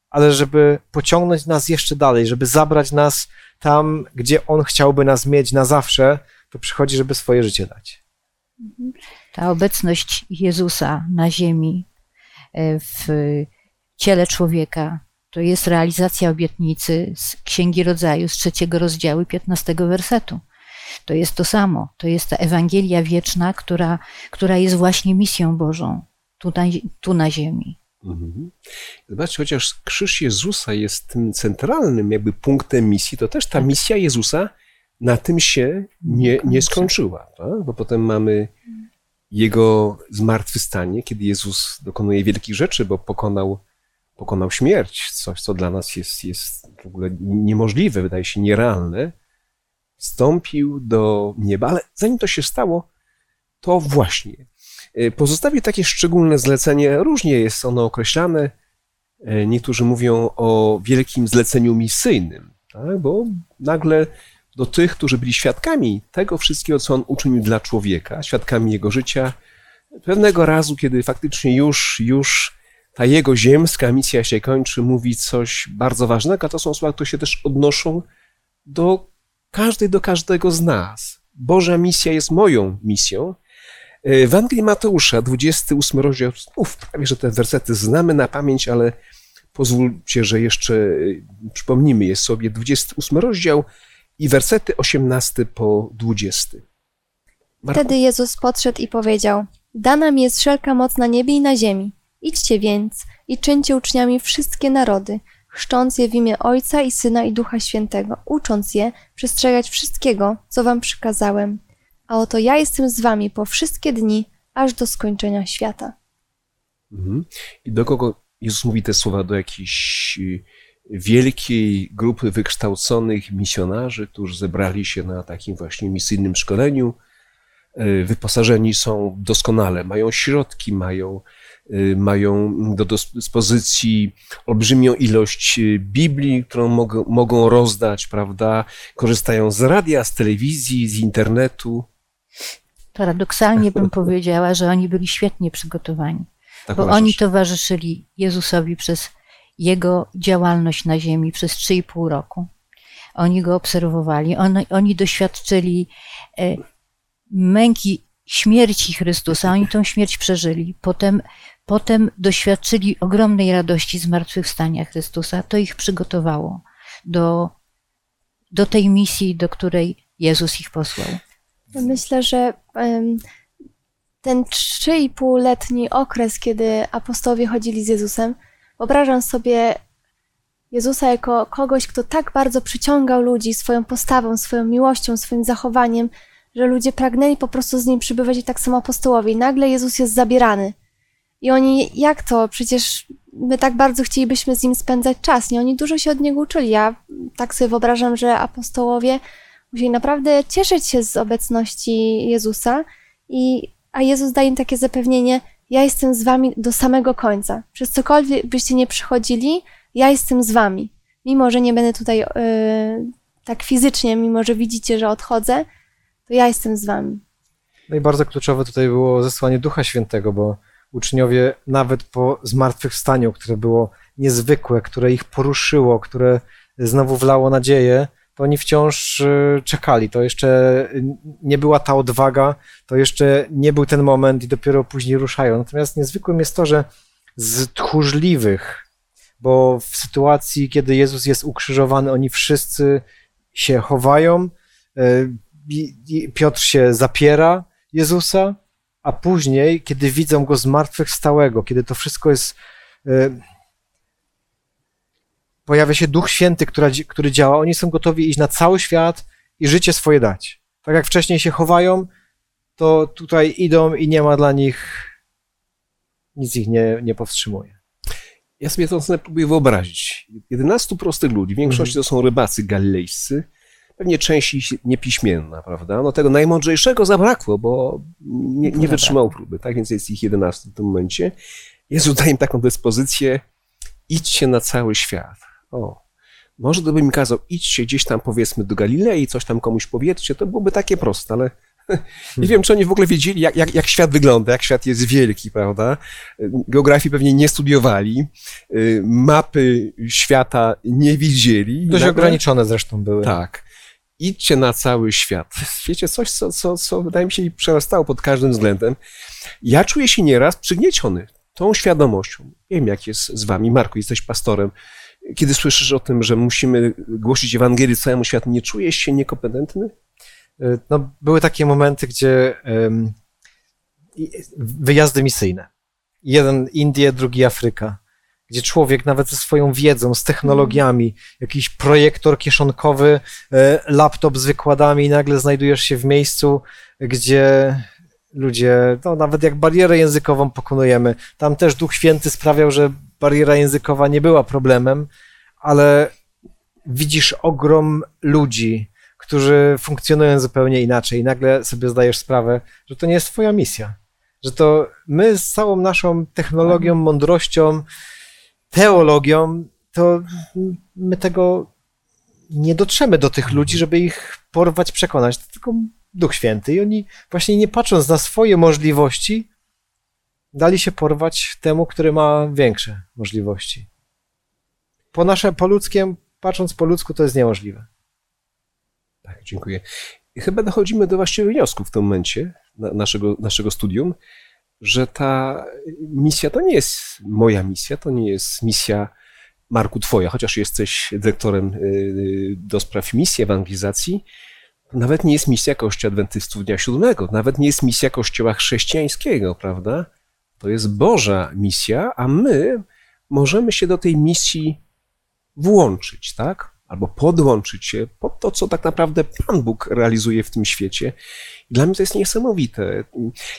ale żeby pociągnąć nas jeszcze dalej, żeby zabrać nas tam, gdzie On chciałby nas mieć na zawsze, to przychodzi, żeby swoje życie dać. Ta obecność Jezusa na ziemi, e, w ciele człowieka, to jest realizacja obietnicy z Księgi Rodzaju, z trzeciego rozdziału, 15 wersetu. To jest to samo. To jest ta Ewangelia wieczna, która, która jest właśnie misją Bożą tu na, tu na ziemi. Mhm. Zobaczcie, chociaż krzyż Jezusa jest tym centralnym jakby punktem misji, to też ta Tak. misja Jezusa na tym się nie, nie kończy. skończyła. Tak? Bo potem mamy Jego zmartwychwstanie, kiedy Jezus dokonuje wielkich rzeczy, bo pokonał, pokonał śmierć, coś, co dla nas jest, jest w ogóle niemożliwe, wydaje się nierealne. Wstąpił do nieba, ale zanim to się stało, to właśnie y, pozostawił takie szczególne zlecenie. Różnie jest ono określane. Y, Niektórzy mówią o wielkim zleceniu misyjnym, tak? bo nagle do tych, którzy byli świadkami tego wszystkiego, co on uczynił dla człowieka, świadkami jego życia, pewnego razu, kiedy faktycznie już, już ta jego ziemska misja się kończy, mówi coś bardzo ważnego, to są słowa, które się też odnoszą do każdej, do każdego z nas. Boża misja jest moją misją. W Ewangelii Mateusza, 28 rozdział, uf, prawie, że te wersety znamy na pamięć, ale pozwólcie, że jeszcze y, przypomnimy je sobie. 28 rozdział i wersety 18 po 20. Marku, Wtedy Jezus podszedł i powiedział: Dana mi jest wszelka moc na niebie i na ziemi. Idźcie więc i czyńcie uczniami wszystkie narody, chrzcząc je w imię Ojca i Syna i Ducha Świętego, ucząc je przestrzegać wszystkiego, co wam przykazałem. A oto ja jestem z wami po wszystkie dni, aż do skończenia świata. Mhm. I do kogo Jezus mówi te słowa? Do jakiejś y, wielkiej grupy wykształconych misjonarzy, którzy zebrali się na takim właśnie misyjnym szkoleniu. Y, Wyposażeni są doskonale, mają środki, mają, mają do dyspozycji olbrzymią ilość y, Biblii, którą mogą, mogą rozdać, prawda? Korzystają z radia, z telewizji, z internetu. Paradoksalnie bym powiedziała, że oni byli świetnie przygotowani, Tak bo uważasz? oni towarzyszyli Jezusowi przez jego działalność na ziemi przez 3,5 roku. Oni go obserwowali, on, oni doświadczyli e, męki śmierci Chrystusa, oni tą śmierć przeżyli. Potem, potem doświadczyli ogromnej radości zmartwychwstania Chrystusa. To ich przygotowało do, do tej misji, do której Jezus ich posłał. Myślę, że ten 3,5-letni okres, kiedy apostołowie chodzili z Jezusem, wyobrażam sobie Jezusa jako kogoś, kto tak bardzo przyciągał ludzi swoją postawą, swoją miłością, swoim zachowaniem, że ludzie pragnęli po prostu z nim przybywać i tak samo apostołowie. I nagle Jezus jest zabierany. I oni, jak to? Przecież my tak bardzo chcielibyśmy z nim spędzać czas. I oni dużo się od niego uczyli. Ja tak sobie wyobrażam, że apostołowie musieli naprawdę cieszyć się z obecności Jezusa, i, a Jezus daje im takie zapewnienie: Ja jestem z wami do samego końca. Przez cokolwiek byście nie przychodzili, ja jestem z wami. Mimo, że nie będę tutaj yy, tak fizycznie, mimo że widzicie, że odchodzę, to ja jestem z wami. No i bardzo kluczowe tutaj było zesłanie Ducha Świętego, bo uczniowie nawet po zmartwychwstaniu, które było niezwykłe, które ich poruszyło, które znowu wlało nadzieję, to oni wciąż y, czekali. To jeszcze nie była ta odwaga, to jeszcze nie był ten moment i dopiero później ruszają. Natomiast niezwykłym jest to, że z tchórzliwych, bo w sytuacji, kiedy Jezus jest ukrzyżowany, oni wszyscy się chowają. y, Piotr się zapiera Jezusa, a później, kiedy widzą go zmartwychwstałego, kiedy to wszystko jest. y, Pojawia się Duch Święty, która, który działa, oni są gotowi iść na cały świat i życie swoje dać. Tak jak wcześniej się chowają, to tutaj idą i nie ma dla nich, nic ich nie, nie powstrzymuje. Ja sobie to próbuję wyobrazić. 11 prostych ludzi, w większości to są rybacy galilejscy, pewnie część niepiśmienna, prawda? No tego najmądrzejszego zabrakło, bo nie, nie wytrzymał próby, tak? Więc jest ich 11 w tym momencie. Jezus daje im taką dyspozycję, idźcie na cały świat. O, Może gdybym mi kazał, idźcie gdzieś tam powiedzmy do Galilei, coś tam komuś powiedzcie, to byłoby takie proste, ale nie wiem, czy oni w ogóle wiedzieli, jak, jak, jak świat wygląda, jak świat jest wielki, prawda? Geografii pewnie nie studiowali, y, mapy świata nie widzieli. Dość ograniczone zresztą były. Tak. Idźcie na cały świat. Wiecie, coś, co, co, co wydaje mi się przerastało pod każdym względem. Ja czuję się nieraz przygnieciony tą świadomością. Nie wiem, jak jest z wami. Marku, jesteś pastorem. Kiedy słyszysz o tym, że musimy głosić Ewangelię całemu światu, nie czujesz się niekompetentny? Y, No, były takie momenty, gdzie i- wyjazdy misyjne. Jeden Indie, drugi Afryka, gdzie człowiek nawet ze swoją wiedzą, z technologiami, jakiś projektor kieszonkowy, e, laptop z wykładami i nagle znajdujesz się w miejscu, gdzie ludzie, no nawet jak barierę językową pokonujemy, tam też Duch Święty sprawiał, że bariera językowa nie była problemem, ale widzisz ogrom ludzi, którzy funkcjonują zupełnie inaczej. I nagle sobie zdajesz sprawę, że to nie jest twoja misja. Że to my z całą naszą technologią, mądrością, teologią, to my tego nie dotrzemy do tych ludzi, żeby ich porwać, przekonać. To tylko Duch Święty. I oni właśnie nie patrząc na swoje możliwości, dali się porwać temu, który ma większe możliwości. Po nasze, po ludzkiem, patrząc po ludzku, to jest niemożliwe. Tak, dziękuję. I chyba dochodzimy do właściwych wniosków w tym momencie na, naszego, naszego studium, że ta misja to nie jest moja misja, to nie jest misja Marku twoja, chociaż jesteś dyrektorem y, do spraw misji ewangelizacji, nawet nie jest misja Kościoła Adwentystów Dnia Siódmego, nawet nie jest misja Kościoła chrześcijańskiego, prawda? To jest Boża misja, a my możemy się do tej misji włączyć, tak? Albo podłączyć się pod to, co tak naprawdę Pan Bóg realizuje w tym świecie. Dla mnie to jest niesamowite.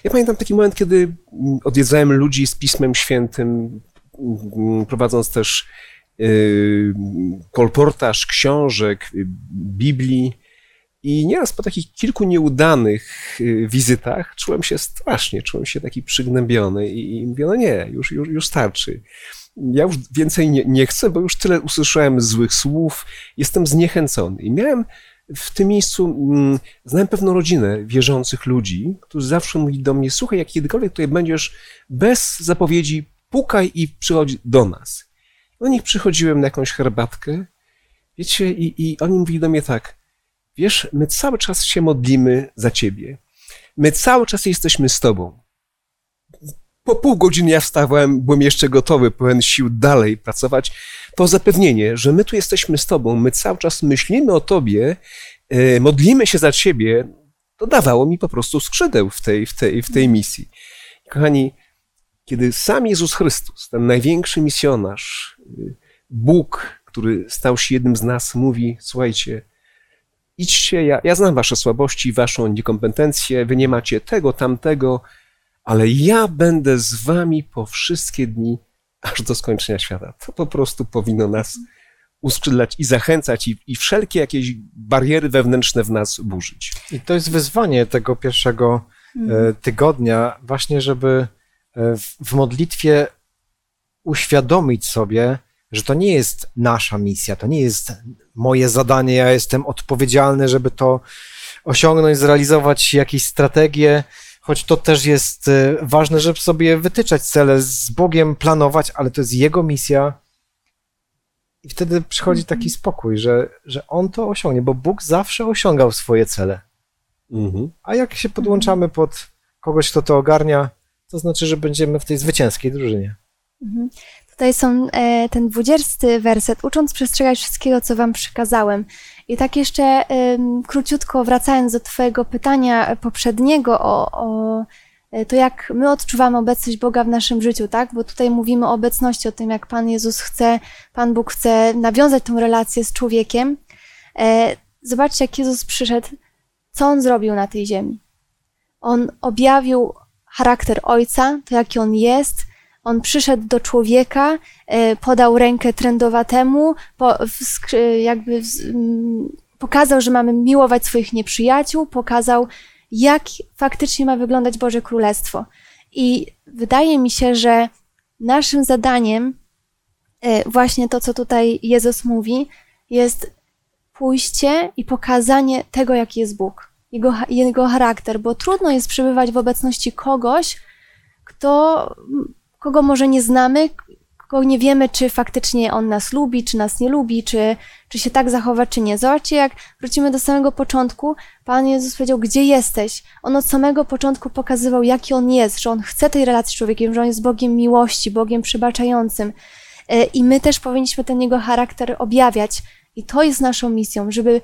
Ja pamiętam taki moment, kiedy odwiedzałem ludzi z Pismem Świętym, prowadząc też yy, kolportaż książek, yy, Biblii. I nieraz po takich kilku nieudanych yy, wizytach czułem się strasznie, czułem się taki przygnębiony i, i mówię, no nie, już, już, już starczy. Ja już więcej nie, nie chcę, bo już tyle usłyszałem złych słów, jestem zniechęcony. I miałem w tym miejscu, mm, znałem pewną rodzinę wierzących ludzi, którzy zawsze mówili do mnie, słuchaj, jak kiedykolwiek tutaj będziesz, bez zapowiedzi pukaj i przychodź do nas. Do nich przychodziłem na jakąś herbatkę, wiecie, i, i oni mówili do mnie tak, wiesz, my cały czas się modlimy za ciebie. My cały czas jesteśmy z tobą. Po pół godziny ja wstawałem, byłem jeszcze gotowy, pełen sił dalej pracować. To zapewnienie, że my tu jesteśmy z tobą, my cały czas myślimy o tobie, e, modlimy się za ciebie, to dawało mi po prostu skrzydeł w tej, w tej, w tej misji. Kochani, kiedy sam Jezus Chrystus, ten największy misjonarz, y, Bóg, który stał się jednym z nas, mówi: Słuchajcie, idźcie, ja, ja znam wasze słabości, waszą niekompetencję, wy nie macie tego, tamtego, ale ja będę z wami po wszystkie dni, aż do skończenia świata. To po prostu powinno nas uskrzydlać i zachęcać, i, i wszelkie jakieś bariery wewnętrzne w nas burzyć. I to jest wyzwanie tego pierwszego e, tygodnia, właśnie, żeby e, w, w modlitwie uświadomić sobie, że to nie jest nasza misja, to nie jest moje zadanie, ja jestem odpowiedzialny, żeby to osiągnąć, zrealizować jakieś strategie, choć to też jest e, ważne, żeby sobie wytyczać cele, z Bogiem planować, ale to jest Jego misja. I wtedy przychodzi taki spokój, że, że On to osiągnie, bo Bóg zawsze osiągał swoje cele. Mhm. A jak się podłączamy pod kogoś, kto to ogarnia, to znaczy, że będziemy w tej zwycięskiej drużynie. Tutaj są e, ten dwudziesty werset, ucząc przestrzegać wszystkiego, co wam przekazałem. I tak jeszcze em, króciutko wracając do twojego pytania poprzedniego o, o e, to, jak my odczuwamy obecność Boga w naszym życiu, tak? Bo tutaj mówimy o obecności, o tym, jak Pan Jezus chce, Pan Bóg chce nawiązać tą relację z człowiekiem. E, zobaczcie, jak Jezus przyszedł, co On zrobił na tej ziemi. On objawił charakter Ojca, to jaki On jest, on przyszedł do człowieka, e, podał rękę trędowatemu, po, wskr- jakby pokazał, że mamy miłować swoich nieprzyjaciół, pokazał, jak faktycznie ma wyglądać Boże Królestwo. I wydaje mi się, że naszym zadaniem, e, właśnie to, co tutaj Jezus mówi, jest pójście i pokazanie tego, jaki jest Bóg, jego, jego charakter, bo trudno jest przebywać w obecności kogoś, kto, kogo może nie znamy, kogo nie wiemy, czy faktycznie on nas lubi, czy nas nie lubi, czy, czy się tak zachowa, czy nie. Zobaczcie, jak wrócimy do samego początku, Pan Jezus powiedział, gdzie jesteś? On od samego początku pokazywał, jaki on jest, że on chce tej relacji z człowiekiem, że on jest Bogiem miłości, Bogiem przebaczającym. E, I my też powinniśmy ten jego charakter objawiać. I to jest naszą misją, żeby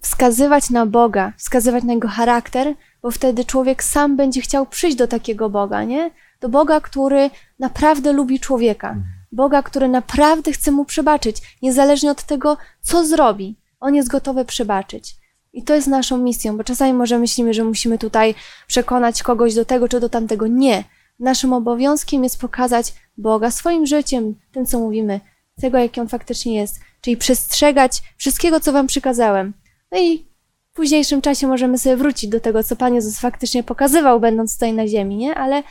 wskazywać na Boga, wskazywać na jego charakter, bo wtedy człowiek sam będzie chciał przyjść do takiego Boga, nie? Do Boga, który naprawdę lubi człowieka. Boga, który naprawdę chce mu przebaczyć, niezależnie od tego, co zrobi. On jest gotowy przebaczyć. I to jest naszą misją, bo czasami może myślimy, że musimy tutaj przekonać kogoś do tego czy do tamtego. Nie. Naszym obowiązkiem jest pokazać Boga swoim życiem, tym, co mówimy, tego, jaki on faktycznie jest, czyli przestrzegać wszystkiego, co wam przykazałem. No i w późniejszym czasie możemy sobie wrócić do tego, co Pan Jezus faktycznie pokazywał, będąc tutaj na ziemi, nie? Ale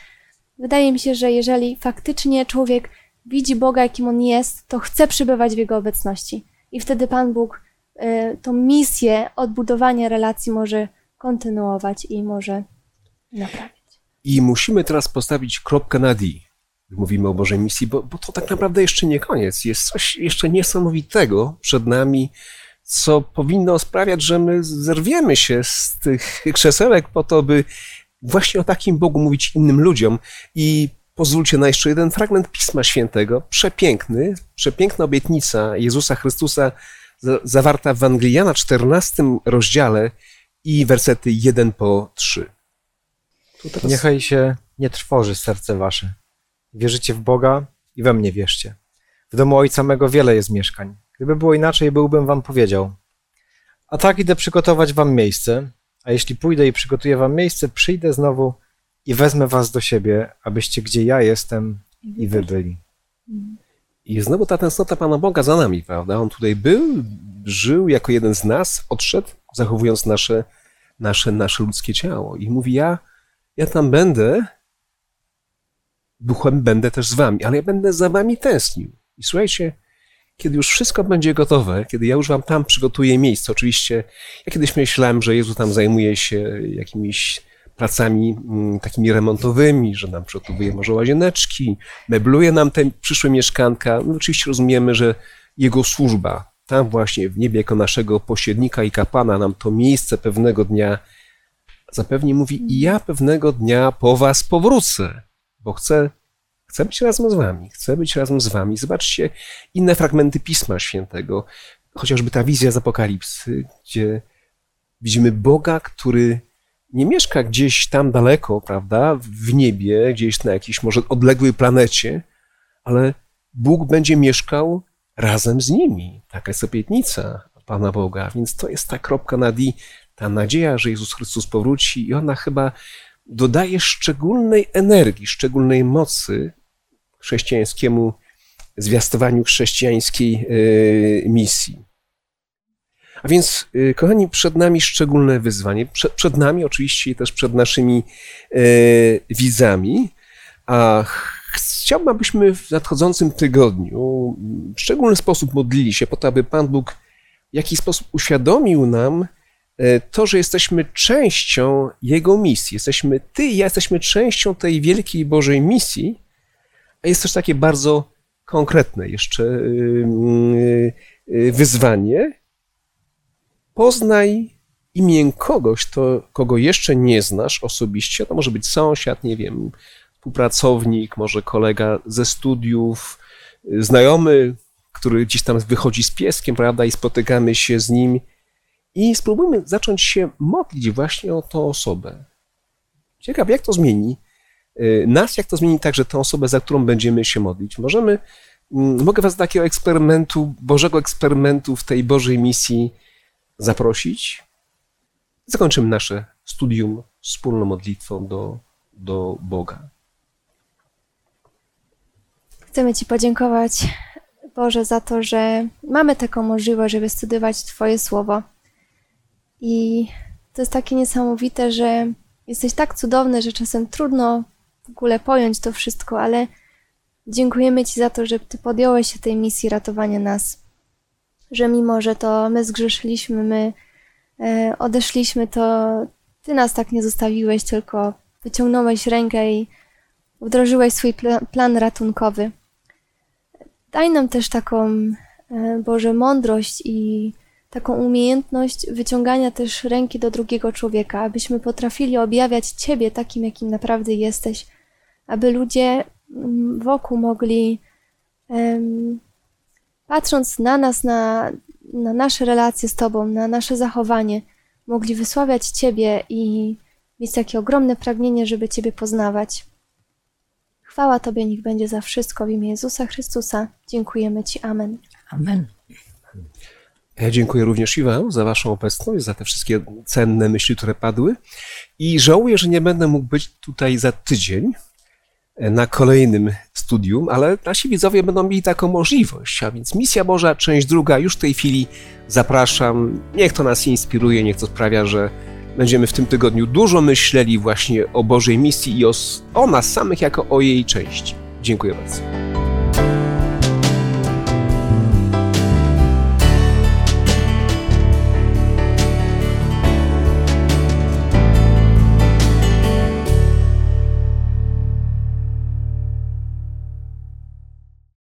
wydaje mi się, że jeżeli faktycznie człowiek widzi Boga, jakim on jest, to chce przybywać w jego obecności. I wtedy Pan Bóg y, tą misję odbudowania relacji może kontynuować i może naprawiać. I musimy teraz postawić kropkę na D. Mówimy o Bożej misji, bo, bo to tak naprawdę jeszcze nie koniec. Jest coś jeszcze niesamowitego przed nami, co powinno sprawiać, że my zerwiemy się z tych krzesełek po to, by właśnie o takim Bogu mówić innym ludziom. I pozwólcie na jeszcze jeden fragment Pisma Świętego, przepiękny, przepiękna obietnica Jezusa Chrystusa, zawarta w Ewangeliana 14 rozdziale i wersety 1 po 3. Teraz... Niechaj się nie trwoży serce wasze. Wierzycie w Boga i we mnie wierzcie. W domu Ojca mego wiele jest mieszkań. Gdyby było inaczej, byłbym wam powiedział. A tak idę przygotować wam miejsce, a jeśli pójdę i przygotuję wam miejsce, przyjdę znowu i wezmę was do siebie, abyście gdzie ja jestem i wy byli. I znowu ta tęsknota Pana Boga za nami, prawda? On tutaj był, żył jako jeden z nas, odszedł, zachowując nasze, nasze, nasze ludzkie ciało. I mówi, ja, ja tam będę, duchem będę też z wami, ale ja będę za wami tęsknił. I słuchajcie, kiedy już wszystko będzie gotowe, kiedy ja już wam tam przygotuję miejsce, oczywiście ja kiedyś myślałem, że Jezus tam zajmuje się jakimiś pracami mm, takimi remontowymi, że nam przygotowuje może łazieneczki, mebluje nam te przyszłe mieszkanka. No oczywiście rozumiemy, że Jego służba tam właśnie w niebie jako naszego pośrednika i kapana nam to miejsce pewnego dnia zapewni mówi i ja pewnego dnia po was powrócę, bo chcę Chcę być razem z wami, chcę być razem z wami. Zobaczcie inne fragmenty Pisma Świętego, chociażby ta wizja z Apokalipsy, gdzie widzimy Boga, który nie mieszka gdzieś tam daleko, prawda, w niebie, gdzieś na jakiejś może odległej planecie, ale Bóg będzie mieszkał razem z nimi. Taka jest obietnica Pana Boga, więc to jest ta kropka nad i, ta nadzieja, że Jezus Chrystus powróci i ona chyba dodaje szczególnej energii, szczególnej mocy chrześcijańskiemu zwiastowaniu chrześcijańskiej e, misji. A więc, e, kochani, przed nami szczególne wyzwanie. Przed, przed nami, oczywiście, i też przed naszymi e, widzami. A chciałbym, abyśmy w nadchodzącym tygodniu w szczególny sposób modlili się po to, aby Pan Bóg w jakiś sposób uświadomił nam to, że jesteśmy częścią Jego misji. Jesteśmy, Ty i ja jesteśmy częścią tej wielkiej Bożej misji, jest też takie bardzo konkretne jeszcze y, y, wyzwanie. Poznaj imię kogoś, to, kogo jeszcze nie znasz osobiście. To może być sąsiad, nie wiem, współpracownik, może kolega ze studiów, znajomy, który gdzieś tam wychodzi z pieskiem, prawda, i spotykamy się z nim. I spróbujmy zacząć się modlić właśnie o tą osobę. Ciekaw, jak to zmieni nas, jak to zmieni także tę osobę, za którą będziemy się modlić. Możemy, mm, mogę Was do takiego eksperymentu, Bożego eksperymentu w tej Bożej misji zaprosić. Zakończymy nasze studium wspólną modlitwą do, do Boga. Chcemy Ci podziękować, Boże, za to, że mamy taką możliwość, żeby studiować Twoje słowo. I to jest takie niesamowite, że jesteś tak cudowny, że czasem trudno w ogóle pojąć to wszystko, ale dziękujemy Ci za to, że Ty podjąłeś się tej misji ratowania nas. że mimo, że to my zgrzeszyliśmy, my e, odeszliśmy, to Ty nas tak nie zostawiłeś, tylko wyciągnąłeś rękę i wdrożyłeś swój pla- plan ratunkowy. Daj nam też taką, e, Boże, mądrość i taką umiejętność wyciągania też ręki do drugiego człowieka, abyśmy potrafili objawiać Ciebie takim, jakim naprawdę jesteś, aby ludzie mm, wokół mogli, patrząc na nas, na, na nasze relacje z Tobą, na nasze zachowanie, mogli wysławiać Ciebie i mieć takie ogromne pragnienie, żeby Ciebie poznawać. Chwała Tobie niech będzie za wszystko w imię Jezusa Chrystusa. Dziękujemy Ci. Amen. Amen. Ja dziękuję również i Wam za Waszą obecność, za te wszystkie cenne myśli, które padły. I żałuję, że nie będę mógł być tutaj za tydzień na kolejnym studium, ale nasi widzowie będą mieli taką możliwość. A więc Misja Boża, część druga, już w tej chwili zapraszam. Niech to nas inspiruje, niech to sprawia, że będziemy w tym tygodniu dużo myśleli właśnie o Bożej misji i o, o nas samych jako o jej części. Dziękuję bardzo.